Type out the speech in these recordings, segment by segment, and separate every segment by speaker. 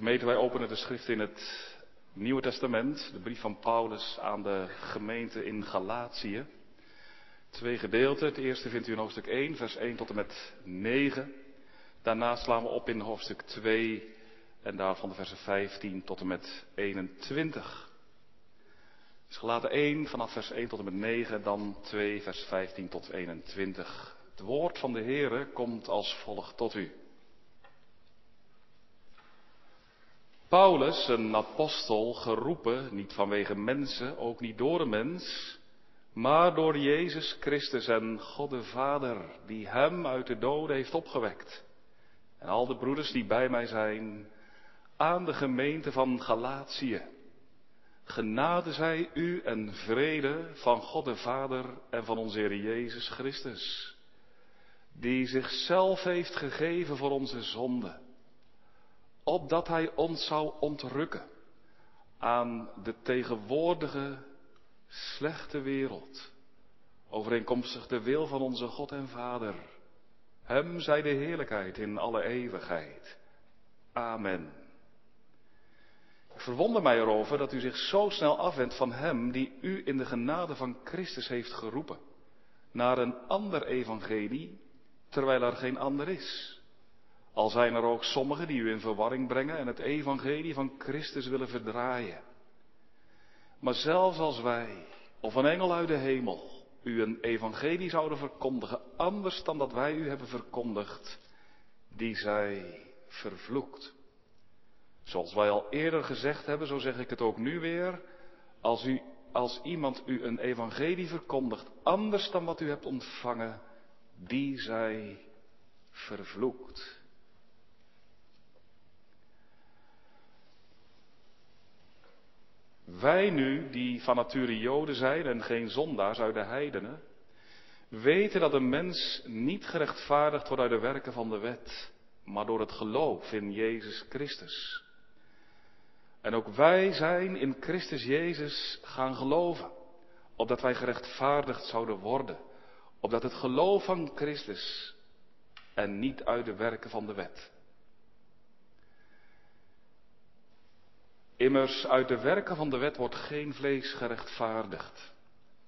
Speaker 1: Gemeente, wij openen de schrift in het Nieuwe Testament, de brief van Paulus aan de gemeente in Galatië. Twee gedeelten. Het eerste vindt u in hoofdstuk 1, vers 1 tot en met 9. Daarna slaan we op in hoofdstuk 2 en daarvan de versen 15 tot en met 21. Dus gelaten 1 vanaf vers 1 tot en met 9, dan 2 vers 15 tot 21. Het woord van de Heere komt als volgt tot u. Paulus, een apostel, geroepen, niet vanwege mensen, ook niet door een mens, maar door Jezus Christus en God de Vader, die hem uit de doden heeft opgewekt. En al de broeders die bij mij zijn, aan de gemeente van Galatië. Genade zij u en vrede van God de Vader en van onze Heer Jezus Christus, die zichzelf heeft gegeven voor onze zonden opdat hij ons zou ontrukken aan de tegenwoordige slechte wereld, overeenkomstig de wil van onze God en Vader. Hem zij de heerlijkheid in alle eeuwigheid. Amen. Ik verwonder mij erover dat u zich zo snel afwendt van Hem die u in de genade van Christus heeft geroepen, naar een ander evangelie, terwijl er geen ander is. Al zijn er ook sommigen die u in verwarring brengen en het evangelie van Christus willen verdraaien. Maar zelfs als wij, of een engel uit de hemel, u een evangelie zouden verkondigen, anders dan dat wij u hebben verkondigd, die zij vervloekt. Zoals wij al eerder gezegd hebben, zo zeg ik het ook nu weer, als, u, als iemand u een evangelie verkondigt, anders dan wat u hebt ontvangen, die zij vervloekt. Wij nu, die van nature Joden zijn en geen zondaars uit de heidenen, weten dat een mens niet gerechtvaardigd wordt uit de werken van de wet, maar door het geloof in Jezus Christus. En ook wij zijn in Christus Jezus gaan geloven, opdat wij gerechtvaardigd zouden worden, opdat het geloof van Christus en niet uit de werken van de wet. Immers, uit de werken van de wet wordt geen vlees gerechtvaardigd.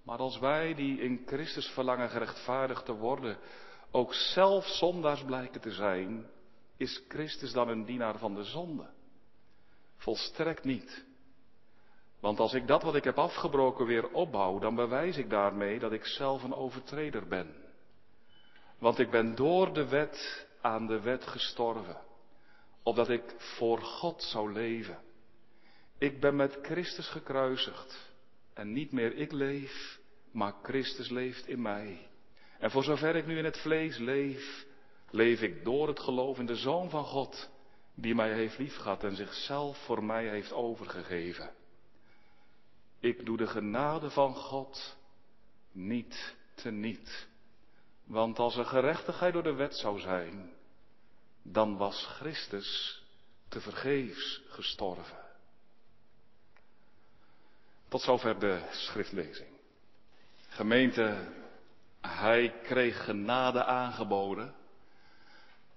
Speaker 1: Maar als wij die in Christus verlangen gerechtvaardigd te worden, ook zelf zondaars blijken te zijn, is Christus dan een dienaar van de zonde? Volstrekt niet. Want als ik dat wat ik heb afgebroken weer opbouw, dan bewijs ik daarmee dat ik zelf een overtreder ben. Want ik ben door de wet aan de wet gestorven, opdat ik voor God zou leven. Ik ben met Christus gekruisigd. En niet meer ik leef, maar Christus leeft in mij. En voor zover ik nu in het vlees leef, leef ik door het geloof in de Zoon van God, die mij heeft liefgehad en zichzelf voor mij heeft overgegeven. Ik doe de genade van God niet teniet. Want als er gerechtigheid door de wet zou zijn, dan was Christus te vergeefs gestorven. Tot zover de schriftlezing. Gemeente, hij kreeg genade aangeboden,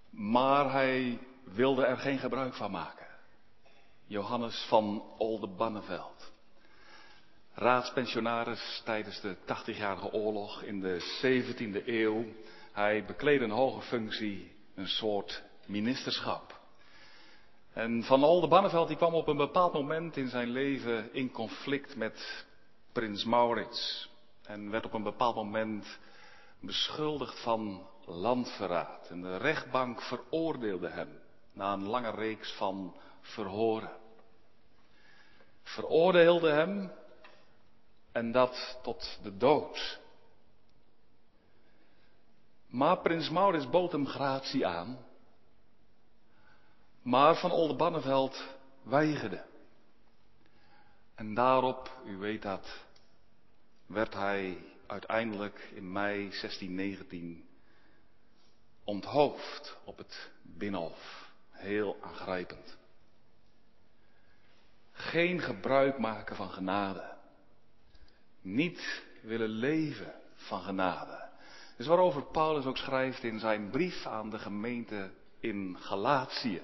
Speaker 1: maar hij wilde er geen gebruik van maken. Johannes van Oldenbanneveld, raadspensionaris tijdens de 80-jarige oorlog in de 17e eeuw. Hij bekleedde een hoge functie, een soort ministerschap. En Van Oldenbarneveld die kwam op een bepaald moment in zijn leven in conflict met prins Maurits. En werd op een bepaald moment beschuldigd van landverraad. En de rechtbank veroordeelde hem na een lange reeks van verhoren. Veroordeelde hem en dat tot de dood. Maar prins Maurits bood hem gratie aan maar Van Oldenbarneveld weigerde. En daarop, u weet dat, werd hij uiteindelijk in mei 1619 onthoofd op het Binnenhof. Heel aangrijpend. Geen gebruik maken van genade. Niet willen leven van genade. Dus waarover Paulus ook schrijft in zijn brief aan de gemeente in Galatië.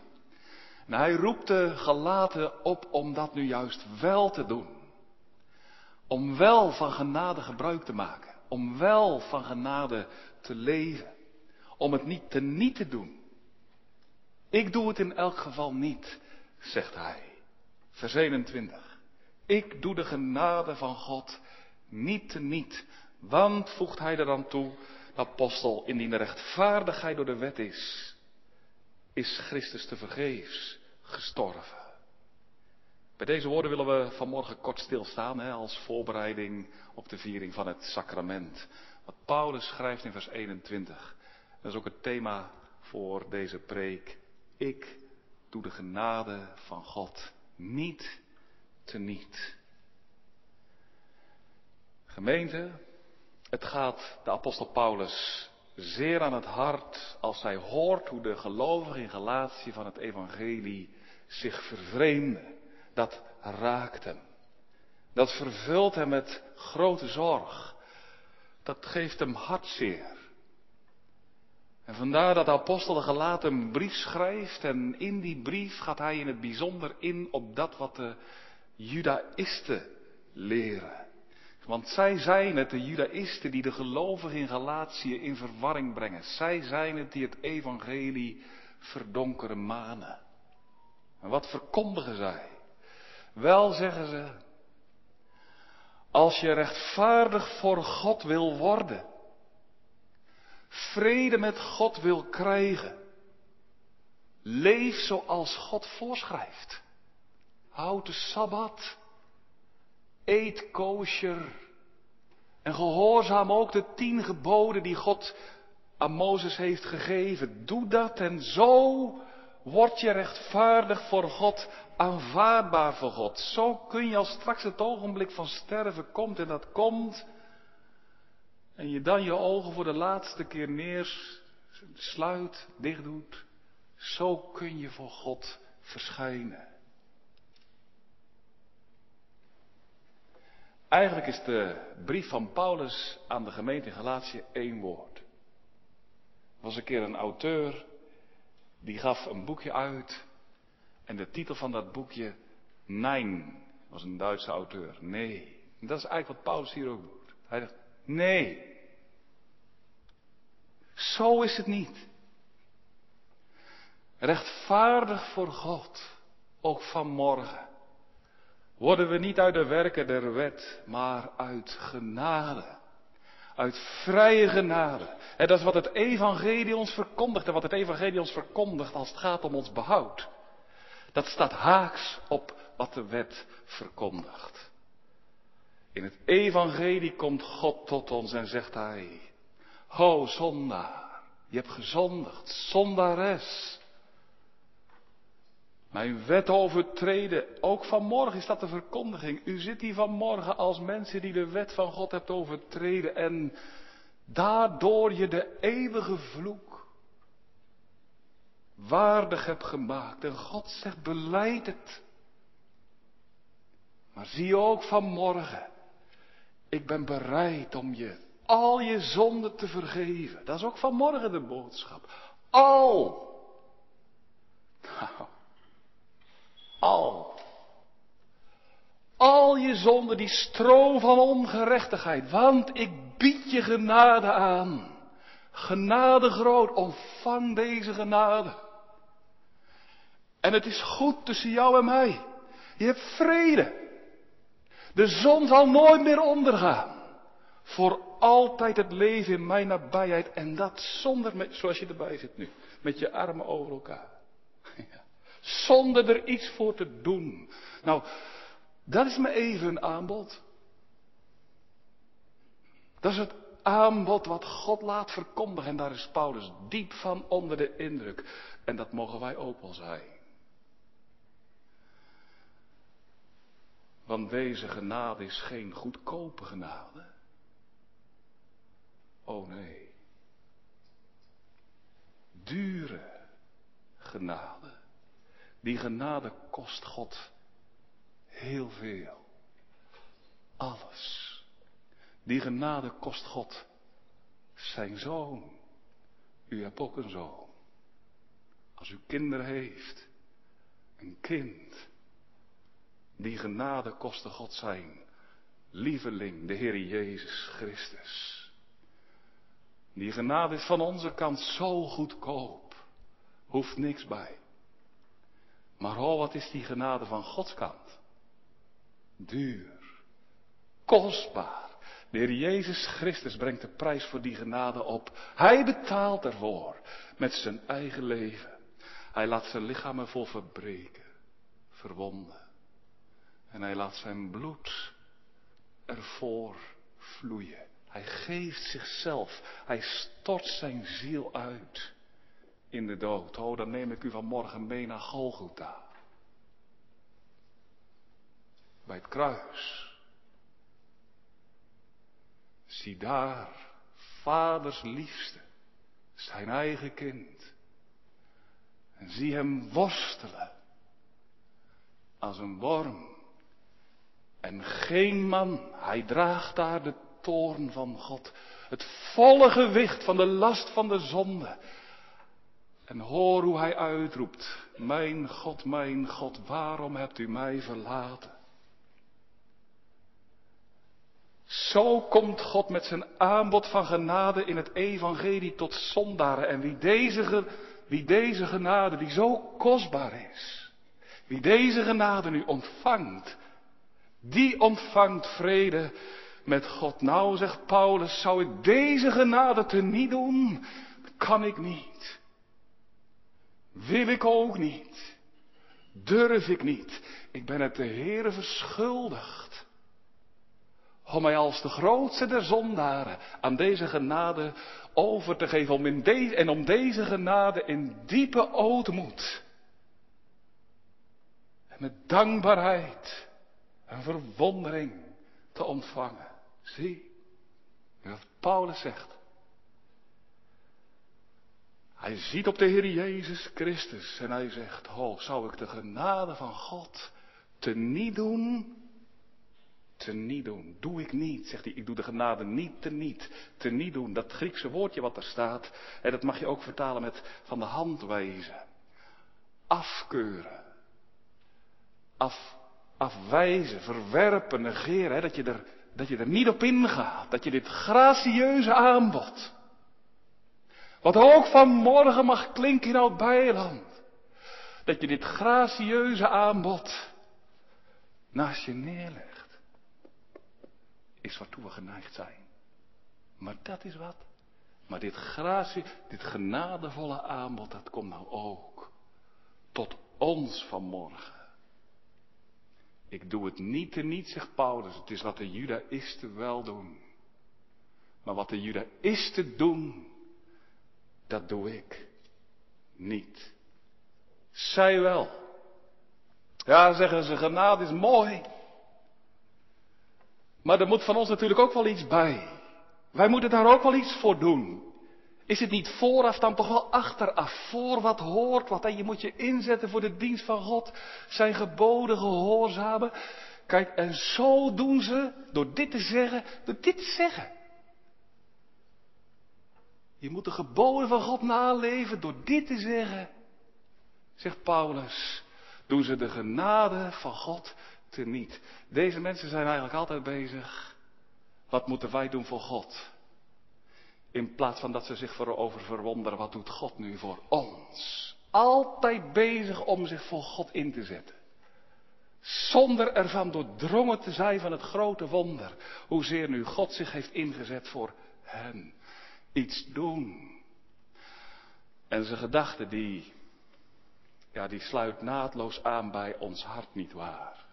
Speaker 1: En hij roept de gelaten op om dat nu juist wel te doen. Om wel van genade gebruik te maken. Om wel van genade te leven. Om het niet te niet te doen. Ik doe het in elk geval niet, zegt hij. Vers 21. Ik doe de genade van God niet te niet. Want, voegt hij er dan toe, de apostel, indien de rechtvaardigheid door de wet is, is Christus te vergeefs gestorven. Bij deze woorden willen we vanmorgen kort stilstaan hè, als voorbereiding op de viering van het sacrament. Wat Paulus schrijft in vers 21. Dat is ook het thema voor deze preek. Ik doe de genade van God niet teniet. Gemeente, het gaat de apostel Paulus zeer aan het hart als hij hoort hoe de gelovigen in Galatië van het evangelie zich vervreemden. Dat raakt hem. Dat vervult hem met grote zorg. Dat geeft hem hartzeer. En vandaar dat de apostel de gelaten een brief schrijft en in die brief gaat hij in het bijzonder in op dat wat de judaïsten leren. Want zij zijn het, de judaïsten, die de gelovigen in Galatië in verwarring brengen. Zij zijn het die het evangelie verdonkeren manen. En wat verkondigen zij? Wel zeggen ze, als je rechtvaardig voor God wil worden, vrede met God wil krijgen, leef zoals God voorschrijft. Houd de Sabbat, eet kosher en gehoorzaam ook de tien geboden die God aan Mozes heeft gegeven. Doe dat en zo word je rechtvaardig voor God, aanvaardbaar voor God. Zo kun je als straks het ogenblik van sterven komt en dat komt. En je dan je ogen voor de laatste keer neersluit, dicht doet. Zo kun je voor God verschijnen. Eigenlijk is de brief van Paulus aan de gemeente Galatië één woord. Er was een keer een auteur die gaf een boekje uit. En de titel van dat boekje, Nein, was een Duitse auteur. Nee. Dat is eigenlijk wat Paulus hier ook doet. Hij zegt, nee. Zo is het niet. Rechtvaardig voor God, ook vanmorgen, worden we niet uit de werken der wet, maar uit genade. Uit vrije genade. En dat is wat het evangelie ons verkondigt en wat het evangelie ons verkondigt als het gaat om ons behoud. Dat staat haaks op wat de wet verkondigt. In het evangelie komt God tot ons en zegt hij, Ho zondaar, je hebt gezondigd, zondares. Mijn wet overtreden. Ook vanmorgen is dat de verkondiging. U zit hier vanmorgen als mensen die de wet van God hebt overtreden. En daardoor je de eeuwige vloek waardig hebt gemaakt. En God zegt, beleid het. Maar zie ook vanmorgen. Ik ben bereid om je al je zonden te vergeven. Dat is ook vanmorgen de boodschap. Al. Nou, al. Al je zonden, die stroom van ongerechtigheid. Want ik bied je genade aan. Genade groot, ontvang deze genade. En het is goed tussen jou en mij. Je hebt vrede. De zon zal nooit meer ondergaan. Voor altijd het leven in mijn nabijheid. En dat zonder, zoals je erbij zit nu, met je armen over elkaar. Zonder er iets voor te doen. Nou, dat is me even een aanbod. Dat is het aanbod wat God laat verkondigen. En daar is Paulus diep van onder de indruk. En dat mogen wij ook wel zijn. Want deze genade is geen goedkope genade. Oh nee. Dure genade. Die genade kost God heel veel. Alles. Die genade kost God zijn zoon. U hebt ook een zoon. Als u kinderen heeft, kind. Die genade kostte God zijn lieveling, de Heer Jezus Christus. Die genade is van onze kant zo goedkoop. Hoeft niks bij. Maar oh, wat is die genade van Gods kant? Duur. Kostbaar. De Heer Jezus Christus brengt de prijs voor die genade op. Hij betaalt ervoor met zijn eigen leven. Hij laat zijn lichaam ervoor verbreken, verwonden. En hij laat zijn bloed ervoor vloeien. Hij geeft zichzelf. Hij stort zijn ziel uit in de dood. Oh, dan neem ik u vanmorgen mee naar Golgotha. Bij het kruis. Zie daar, vaders liefste, zijn eigen kind. En zie hem worstelen als een worm. En geen man, hij draagt daar de toorn van God. Het volle gewicht van de last van de zonde. En hoor hoe hij uitroept, mijn God, mijn God, waarom hebt u mij verlaten? Zo komt God met zijn aanbod van genade in het evangelie tot zondaren. En wie deze, wie deze genade, die zo kostbaar is, wie deze genade nu ontvangt, die ontvangt vrede met God. Nou, zegt Paulus, zou ik deze genade te niet doen? Kan ik niet. Wil ik ook niet. Durf ik niet. Ik ben het de Heere verschuldigd. Om mij als de grootste der zondaren aan deze genade over te geven. Om en om deze genade in diepe ootmoed. En met dankbaarheid en verwondering te ontvangen. Zie, wat Paulus zegt. Hij ziet op de Heer Jezus Christus en hij zegt, oh, zou ik de genade van God te niet doen? Te niet doen. Doe ik niet, zegt hij. Ik doe de genade niet te niet. Te niet doen. Dat Griekse woordje wat er staat, en dat mag je ook vertalen met van de hand wijzen. Afkeuren. Af, afwijzen, verwerpen, negeren. Hè, dat je er dat je er niet op ingaat. Dat je dit gracieuze aanbod, wat ook vanmorgen mag klinken in oud bijland, dat je dit gracieuze aanbod naast je neerlegt, is waartoe we geneigd zijn. Maar dat is wat. Maar dit gracie, dit genadevolle aanbod, dat komt nou ook tot ons vanmorgen. Ik doe het niet te niet, zegt Paulus. Het is wat de Judaïsten wel doen. Maar wat de Judaïsten doen, dat doe ik niet. Zij wel. Ja, zeggen ze, genade is mooi. Maar er moet van ons natuurlijk ook wel iets bij. Wij moeten daar ook wel iets voor doen. Is het niet vooraf dan toch wel achteraf? Voor wat hoort wat? En je moet je inzetten voor de dienst van God. Zijn geboden gehoorzamen. Kijk, en zo doen ze door dit te zeggen, door dit te zeggen. Je moet de geboden van God naleven door dit te zeggen. Zegt Paulus, doen ze de genade van God teniet. Deze mensen zijn eigenlijk altijd bezig. Wat moeten wij doen voor God? In plaats van dat ze zich erover verwonderen, wat doet God nu voor ons? Altijd bezig om zich voor God in te zetten. Zonder ervan doordrongen te zijn van het grote wonder. Hoezeer nu God zich heeft ingezet voor hen. Iets doen. En zijn gedachten die, ja, die sluit naadloos aan bij ons hart niet waar.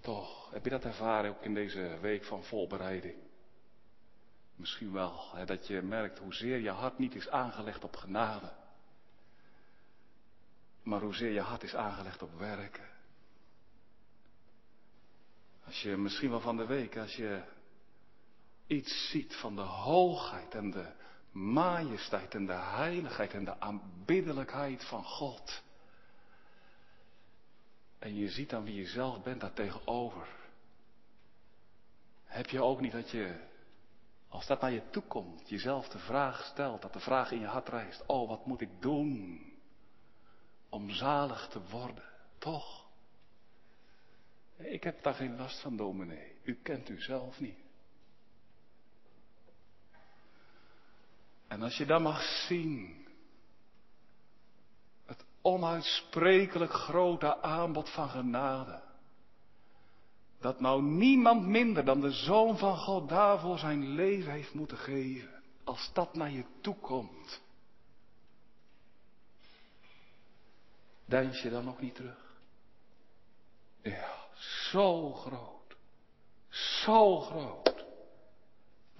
Speaker 1: Toch, heb je dat ervaren ook in deze week van voorbereiding? Misschien wel, hè, dat je merkt hoezeer je hart niet is aangelegd op genade. Maar hoezeer je hart is aangelegd op werken. Als je misschien wel van de week, als je iets ziet van de hoogheid en de majesteit en de heiligheid en de aanbiddelijkheid van God. En je ziet dan wie je zelf bent daar tegenover. Heb je ook niet dat je als dat naar je toe komt, jezelf de vraag stelt, dat de vraag in je hart rijst, oh wat moet ik doen om zalig te worden, toch? Ik heb daar geen last van, dominee. U kent u zelf niet. En als je dan mag zien, het onuitsprekelijk grote aanbod van genade, dat nou niemand minder dan de Zoon van God daarvoor zijn leven heeft moeten geven, als dat naar je toe komt. Deins je dan nog niet terug? Ja, zo groot. Zo groot.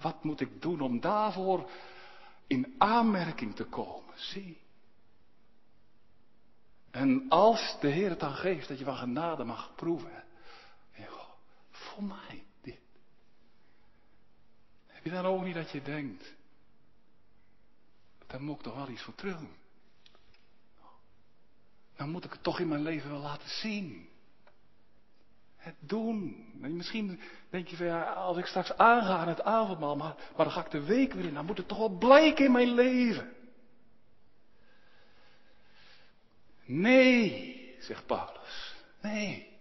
Speaker 1: Wat moet ik doen om daarvoor in aanmerking te komen? Zie. En als de Heer het dan geeft dat je van genade mag proeven. Ja, voor mij dit. Heb je dan ook niet dat je denkt. Daar moet ik toch wel iets voor terug doen. Dan moet ik het toch in mijn leven wel laten zien. Het doen. Misschien denk je van ja, als ik straks aanga aan het avondmaal, maar, maar dan ga ik de week weer in, dan moet het toch wel blijken in mijn leven. Nee, zegt Paulus. Nee.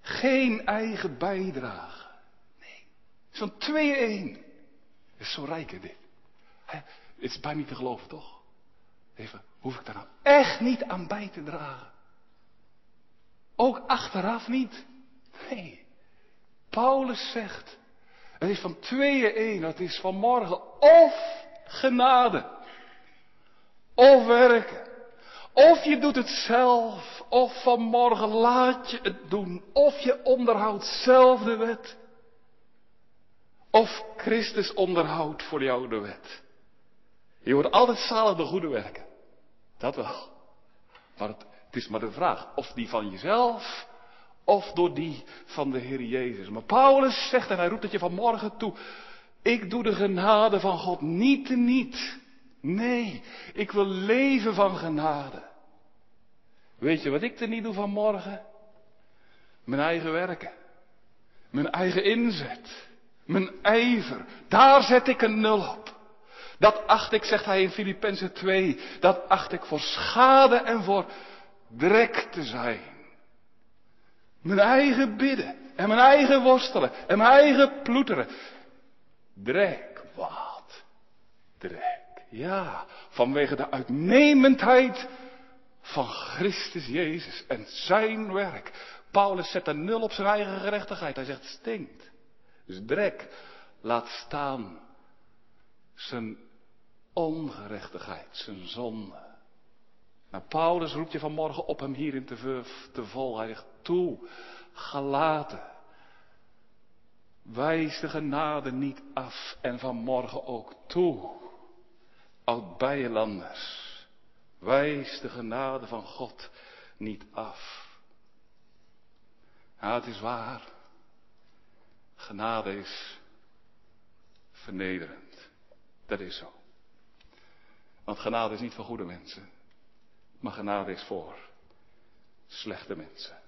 Speaker 1: Geen eigen bijdrage. Nee. Zo'n twee-één. Is zo rijk hè, dit. Het is bijna niet te geloven, toch? Even, hoef ik daar nou echt niet aan bij te dragen? Ook achteraf niet. Nee. Paulus zegt, het is van tweeën één, het is van morgen of genade, of werken. Of je doet het zelf, of vanmorgen laat je het doen, of je onderhoudt zelf de wet. Of Christus onderhoudt voor jou de wet. Je wordt altijd zalig de goede werken. Dat wel. Maar het, het is maar de vraag of die van jezelf of door die van de Heer Jezus. Maar Paulus zegt, en hij roept het je vanmorgen toe, ik doe de genade van God niet te niet. Nee, ik wil leven van genade. Weet je wat ik er niet doe vanmorgen? Mijn eigen werken. Mijn eigen inzet. Mijn ijver. Daar zet ik een nul op. Dat acht ik, zegt hij in Filippenzen 2, dat acht ik voor schade en voor drek te zijn. Mijn eigen bidden en mijn eigen worstelen en mijn eigen ploeteren. Drek, wat? Drek, ja, vanwege de uitnemendheid van Christus Jezus en zijn werk. Paulus zet een nul op zijn eigen gerechtigheid. Hij zegt stinkt. Dus drek, laat staan zijn ongerechtigheid, zijn zonde. Maar Paulus roept je vanmorgen op hem hierin te, te vol. Hij toe, gelaten. Wijs de genade niet af en vanmorgen ook toe. Oud-Bijelanders, wijs de genade van God niet af. Ja, het is waar. Genade is vernederend. Dat is zo. Want genade is niet voor goede mensen. Maar genade is voor slechte mensen.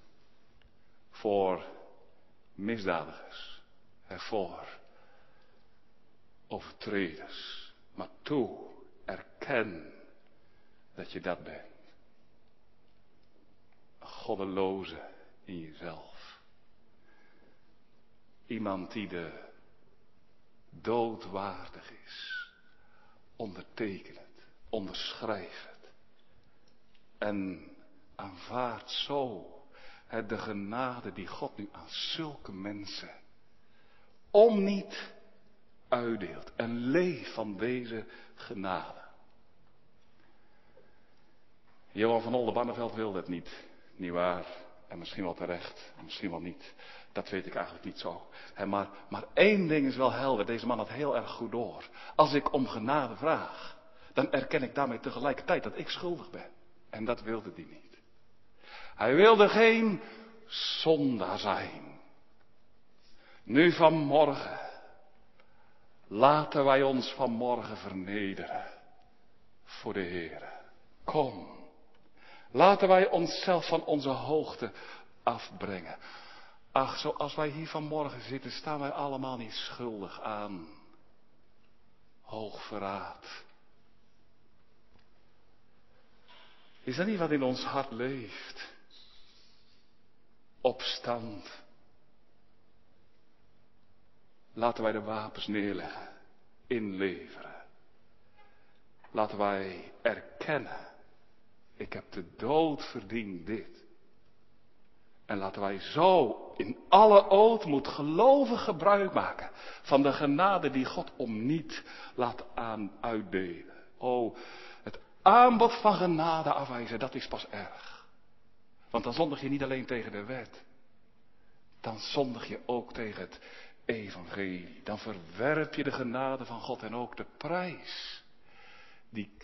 Speaker 1: Voor misdadigers. En voor overtreders. Maar toe, erken dat je dat bent. Goddeloze in jezelf. Iemand die de dood waardig is. Onderteken het. Onderschrijf. En aanvaard zo de genade die God nu aan zulke mensen om niet uitdeelt. En leef van deze genade. Johan van Oldenbarneveld wil dat niet, niet waar. En misschien wel terecht, en misschien wel niet. Dat weet ik eigenlijk niet zo. maar, maar één ding is wel helder, deze man had heel erg goed door. Als ik om genade vraag, dan erken ik daarmee tegelijkertijd dat ik schuldig ben. En dat wilde hij niet. Hij wilde geen zondaar zijn. Nu vanmorgen, laten wij ons vanmorgen vernederen voor de Heer. Kom, laten wij onszelf van onze hoogte afbrengen. Ach, zoals wij hier vanmorgen zitten, staan wij allemaal niet schuldig aan hoogverraad Is dat niet wat in ons hart leeft? Opstand. Laten wij de wapens neerleggen, inleveren. Laten wij erkennen, ik heb de dood verdiend dit. En laten wij zo in alle ootmoed gelovig gebruik maken van de genade die God om niet laat aan uitdelen. O, aanbod van genade afwijzen, dat is pas erg. Want dan zondig je niet alleen tegen de wet. Dan zondig je ook tegen het evangelie. Dan verwerp je de genade van God en ook de prijs die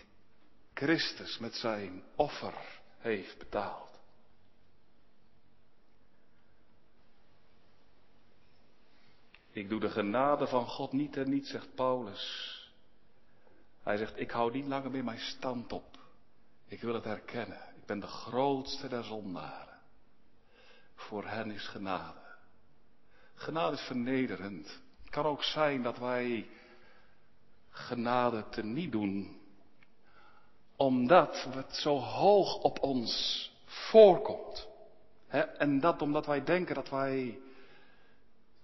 Speaker 1: Christus met zijn offer heeft betaald. Ik doe de genade van God niet en niet, zegt Paulus. Hij zegt, ik hou niet langer meer mijn stand op. Ik wil het herkennen. Ik ben de grootste der zondaren. Voor hen is genade. Genade is vernederend. Het kan ook zijn dat wij genade te niet doen, omdat het zo hoog op ons voorkomt. en dat omdat wij denken dat wij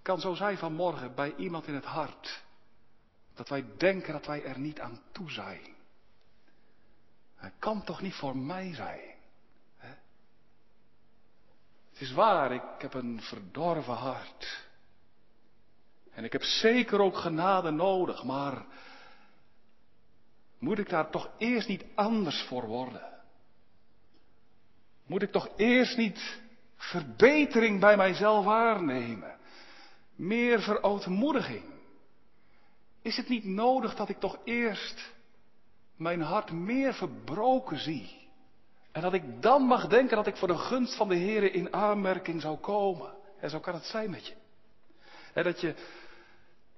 Speaker 1: kan zo zijn vanmorgen bij iemand in het hart. Dat wij denken dat wij er niet aan toe zijn. Hij kan toch niet voor mij zijn. Hè? Het is waar, ik heb een verdorven hart. En ik heb zeker ook genade nodig, maar moet ik daar toch eerst niet anders voor worden? Moet ik toch eerst niet verbetering bij mijzelf waarnemen? meer verootmoediging? Is het niet nodig dat ik toch eerst mijn hart meer verbroken zie? En dat ik dan mag denken dat ik voor de gunst van de Heer in aanmerking zou komen. En zo kan het zijn met je. dat je,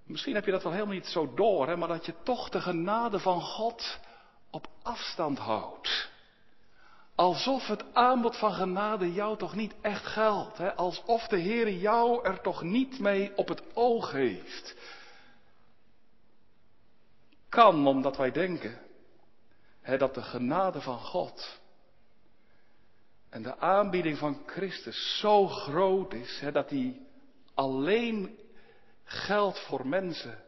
Speaker 1: misschien heb je dat wel helemaal niet zo door, maar dat je toch de genade van God op afstand houdt. Alsof het aanbod van genade jou toch niet echt geldt. Alsof de Heer jou er toch niet mee op het oog heeft. Kan omdat wij denken hè, dat de genade van God en de aanbieding van Christus zo groot is hè, dat die alleen geldt voor mensen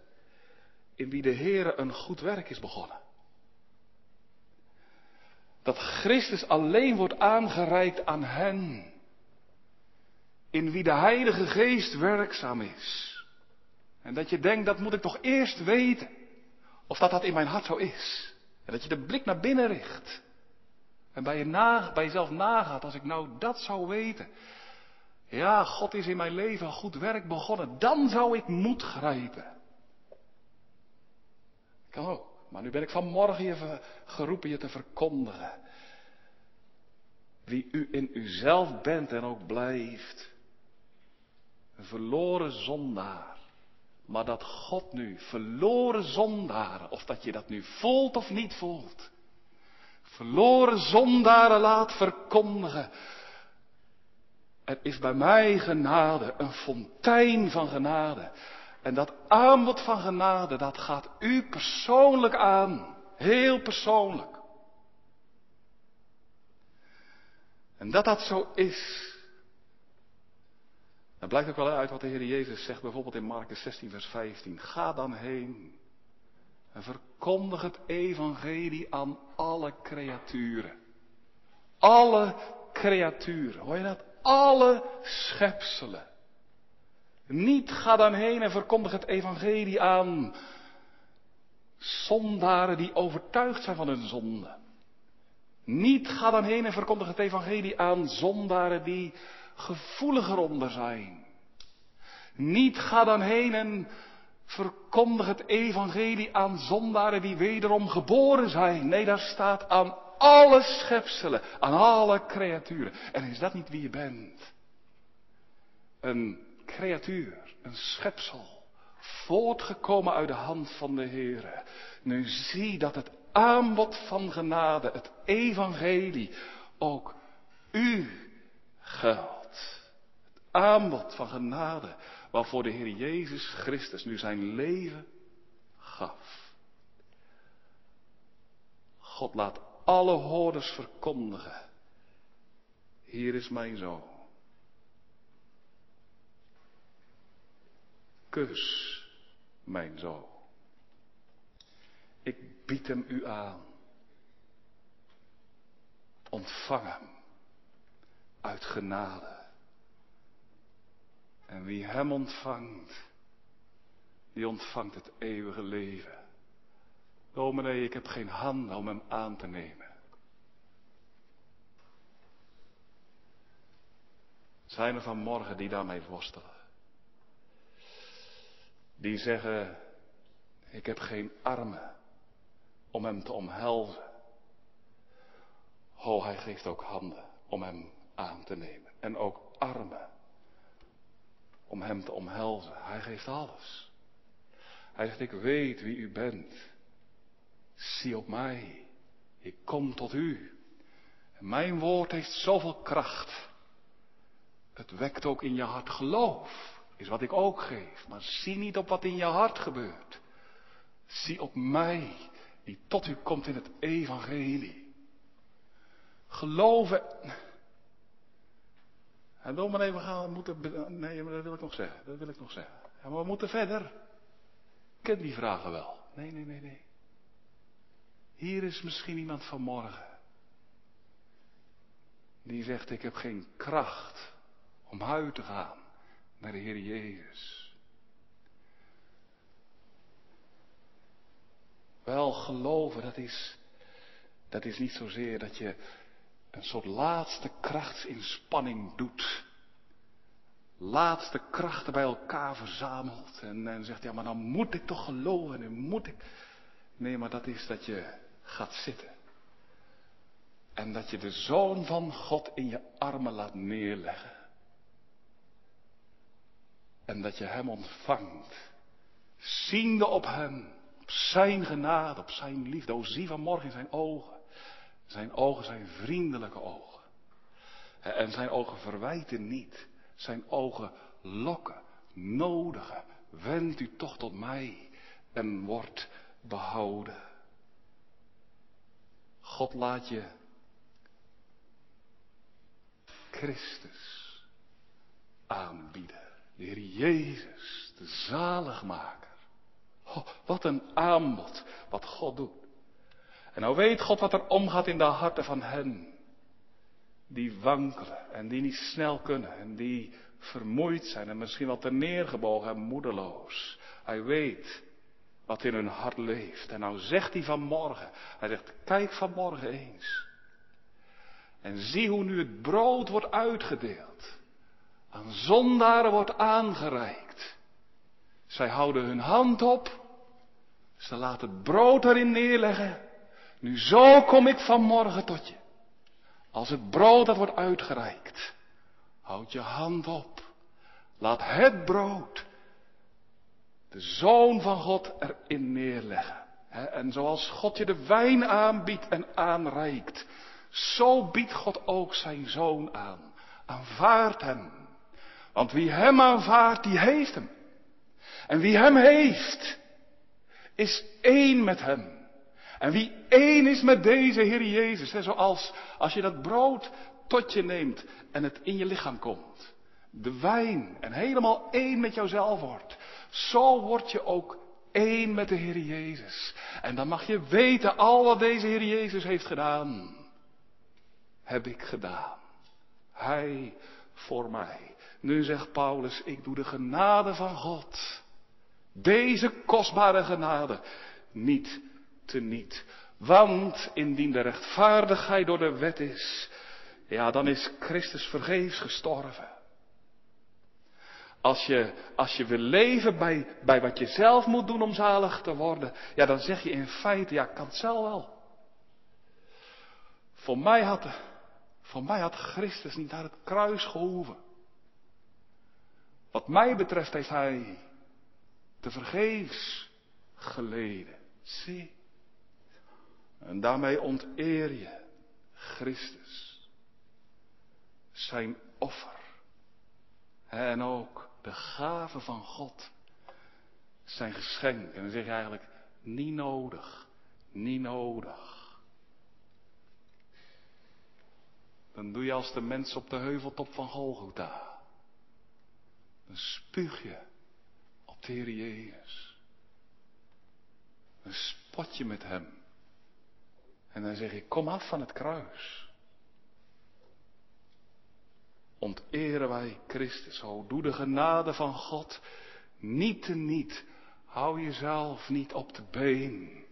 Speaker 1: in wie de Heer een goed werk is begonnen. Dat Christus alleen wordt aangereikt aan hen. In wie de Heilige Geest werkzaam is. En dat je denkt, dat moet ik toch eerst weten. Of dat dat in mijn hart zo is. En dat je de blik naar binnen richt. En bij, je bij jezelf nagaat, als ik nou dat zou weten. Ja, God is in mijn leven goed werk begonnen. Dan zou ik moed grijpen. Kan ook. Maar nu ben ik vanmorgen je geroepen je te verkondigen. Wie u in uzelf bent en ook blijft. Een verloren zondaar. Maar dat God nu verloren zondaren, of dat je dat nu voelt of niet voelt, verloren zondaren laat verkondigen. Er is bij mij genade, een fontein van genade. En dat aanbod van genade, dat gaat u persoonlijk aan. Heel persoonlijk. En dat dat zo is. Dat blijkt ook wel uit wat de Heer Jezus zegt, bijvoorbeeld in Marcus 16, vers 15. Ga dan heen en verkondig het evangelie aan alle creaturen. Alle creaturen, hoor je dat? Alle schepselen. Niet ga dan heen en verkondig het evangelie aan zondaren die overtuigd zijn van hun zonde. Niet ga dan heen en verkondig het evangelie aan zondaren die gevoeliger onder zijn. Niet ga dan heen en verkondig het evangelie aan zondaren die wederom geboren zijn. Nee, daar staat aan alle schepselen, aan alle creaturen. En is dat niet wie je bent? Een creatuur, een schepsel, voortgekomen uit de hand van de Heer. Nu zie dat het aanbod van genade, het evangelie, ook u geldt. Aanbod van genade waarvoor de Heer Jezus Christus nu zijn leven gaf. God laat alle hoorders verkondigen. Hier is mijn zoon. Kus mijn zoon. Ik bied hem u aan. Ontvang hem uit genade. En wie hem ontvangt, die ontvangt het eeuwige leven. Dominee, ik heb geen handen om hem aan te nemen. Zijn er vanmorgen die daarmee worstelen? Die zeggen, ik heb geen armen om hem te omhelzen. Oh, hij geeft ook handen om hem aan te nemen. En ook armen om hem te omhelzen. Hij geeft alles. Hij zegt, ik weet wie u bent. Zie op mij. Ik kom tot u. Mijn woord heeft zoveel kracht. Het wekt ook in je hart geloof. Is wat ik ook geef. Maar zie niet op wat in je hart gebeurt. Zie op mij, die tot u komt in het evangelie. Geloven. En dan maar even gaan, we moeten, nee, maar dat wil ik nog zeggen, dat wil ik nog zeggen. Ja, maar we moeten verder. Ik ken die vragen wel. Nee, nee, nee, nee. Hier is misschien iemand vanmorgen. Die zegt, ik heb geen kracht om uit te gaan naar de Heer Jezus. Wel geloven, dat is, dat is niet zozeer dat je een soort laatste krachtsinspanning doet. Laatste krachten bij elkaar verzamelt en, en zegt, ja maar dan moet ik toch geloven en moet ik. Nee, maar dat is dat je gaat zitten. En dat je de Zoon van God in je armen laat neerleggen. En dat je Hem ontvangt. Ziende op Hem. Op Zijn genade, op Zijn liefde. O zie vanmorgen in Zijn ogen. Zijn ogen zijn vriendelijke ogen. En Zijn ogen verwijten niet. Zijn ogen lokken, nodigen. Wend u toch tot mij en wordt behouden. God laat je Christus aanbieden. De Heer Jezus, de zaligmaker. Oh, wat een aanbod wat God doet. En nou weet God wat er omgaat in de harten van hen. Die wankelen en die niet snel kunnen en die vermoeid zijn en misschien wel neergebogen en moedeloos. Hij weet wat in hun hart leeft. En nou zegt hij vanmorgen, hij zegt, kijk vanmorgen eens. En zie hoe nu het brood wordt uitgedeeld. Aan zondaren wordt aangereikt. Zij houden hun hand op. Ze laten het brood erin neerleggen. Nu zo kom ik vanmorgen tot je. Als het brood dat wordt uitgereikt. Houd je hand op. Laat het brood de Zoon van God erin neerleggen. En zoals God je de wijn aanbiedt en aanreikt, zo biedt God ook zijn Zoon aan. Aanvaard hem. Want wie hem aanvaardt, die heeft hem. En wie hem heeft, is één met hem. En wie één is met deze Heer Jezus, hè, zoals als je dat brood tot je neemt en het in je lichaam komt, de wijn en helemaal één met jouzelf wordt, zo word je ook één met de Heer Jezus. En dan mag je weten, al wat deze Heer Jezus heeft gedaan, heb ik gedaan. Hij voor mij. Nu zegt Paulus, ik doe de genade van God, deze kostbare genade, niet teniet. Want indien de rechtvaardigheid door de wet is, ja, dan is Christus vergeefs gestorven. Als je, als je wil leven bij, bij wat je zelf moet doen om zalig te worden, ja, dan zeg je in feite, ja, kan het zelf wel. Voor mij had, voor mij had Christus niet naar het kruis gehoeven. Wat mij betreft heeft hij te vergeefs geleden. Zie. En daarmee onteer je Christus. Zijn offer. En ook de gave van God. Zijn geschenk. En dan zeg je eigenlijk, niet nodig. Niet nodig. dan doe je als de mens op de heuveltop van Golgotha. Dan spuug je op de Heer Jezus. Dan spot je met Hem. En dan zeg je, kom af van het kruis. Onteren wij Christus, o doe de genade van God niet te niet. Hou jezelf niet op de been.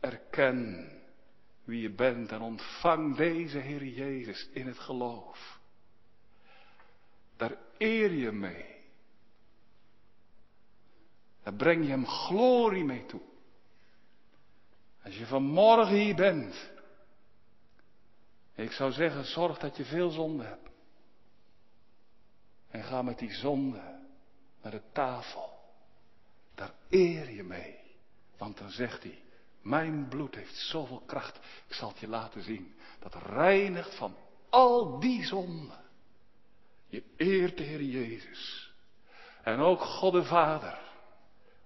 Speaker 1: Erken wie je bent en ontvang deze Heer Jezus in het geloof. Daar eer je mee. Daar breng je hem glorie mee toe. Als je vanmorgen hier bent, ik zou zeggen, zorg dat je veel zonde hebt. En ga met die zonde naar de tafel. Daar eer je mee. Want dan zegt hij, mijn bloed heeft zoveel kracht. Ik zal het je laten zien. Dat reinigt van al die zonden. Je eert de Heer Jezus. En ook God de Vader.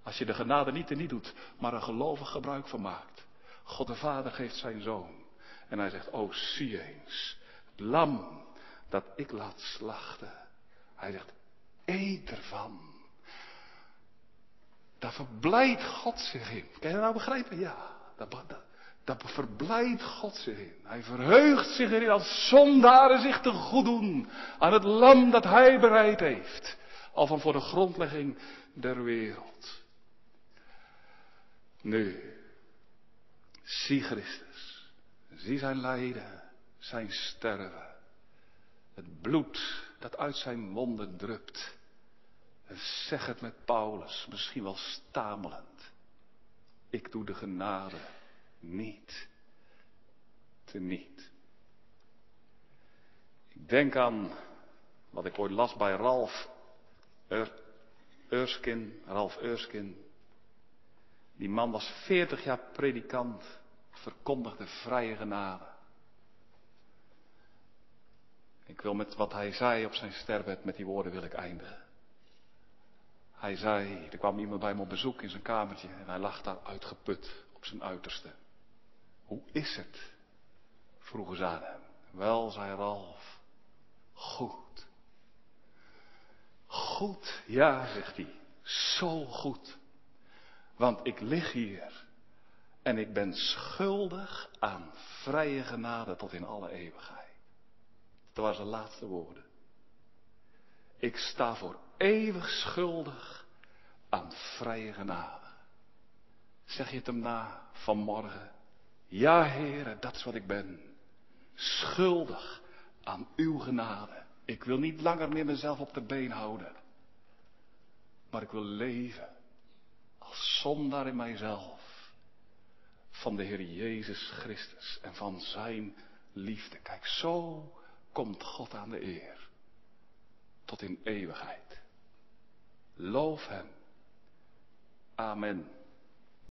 Speaker 1: Als je de genade niet en niet doet, maar er gelovig gebruik van maakt. God de Vader geeft zijn zoon. En hij zegt, oh zie eens, het lam dat ik laat slachten. Hij zegt, eet ervan. Daar verblijdt God zich in. Kan je dat nou begrijpen? Ja, daar, verblijdt God zich in. Hij verheugt zich erin als zondaren zich te goed doen aan het lam dat hij bereid heeft. Al van voor de grondlegging der wereld. Nu, zie Christus. Zie zijn lijden, zijn sterven. Het bloed dat uit zijn monden drupt. En zeg het met Paulus, misschien wel stamelend. Ik doe de genade niet te niet. Ik denk aan wat ik ooit las bij Ralf Eurskin, Ralf Eurskin. Die man was 40 jaar predikant, verkondigde vrije genade. Ik wil met wat hij zei op zijn sterfbed, met die woorden wil ik eindigen. Hij zei, er kwam iemand bij hem op bezoek in zijn kamertje en hij lag daar uitgeput op zijn uiterste. Hoe is het? vroegen ze aan hem. Wel, zei Ralf, goed. Goed, ja, zegt hij, zo goed. Want ik lig hier en ik ben schuldig aan vrije genade tot in alle eeuwigheid. Dat waren zijn laatste woorden. Ik sta voor eeuwig schuldig aan vrije genade. Zeg je het hem na vanmorgen? Ja, heren, dat is wat ik ben. Schuldig aan uw genade. Ik wil niet langer meer mezelf op de been houden. Maar ik wil leven als zondaar in mijzelf. Van de Heer Jezus Christus en van zijn liefde. Kijk, zo komt God aan de eer tot in eeuwigheid. Loof Hem. Amen.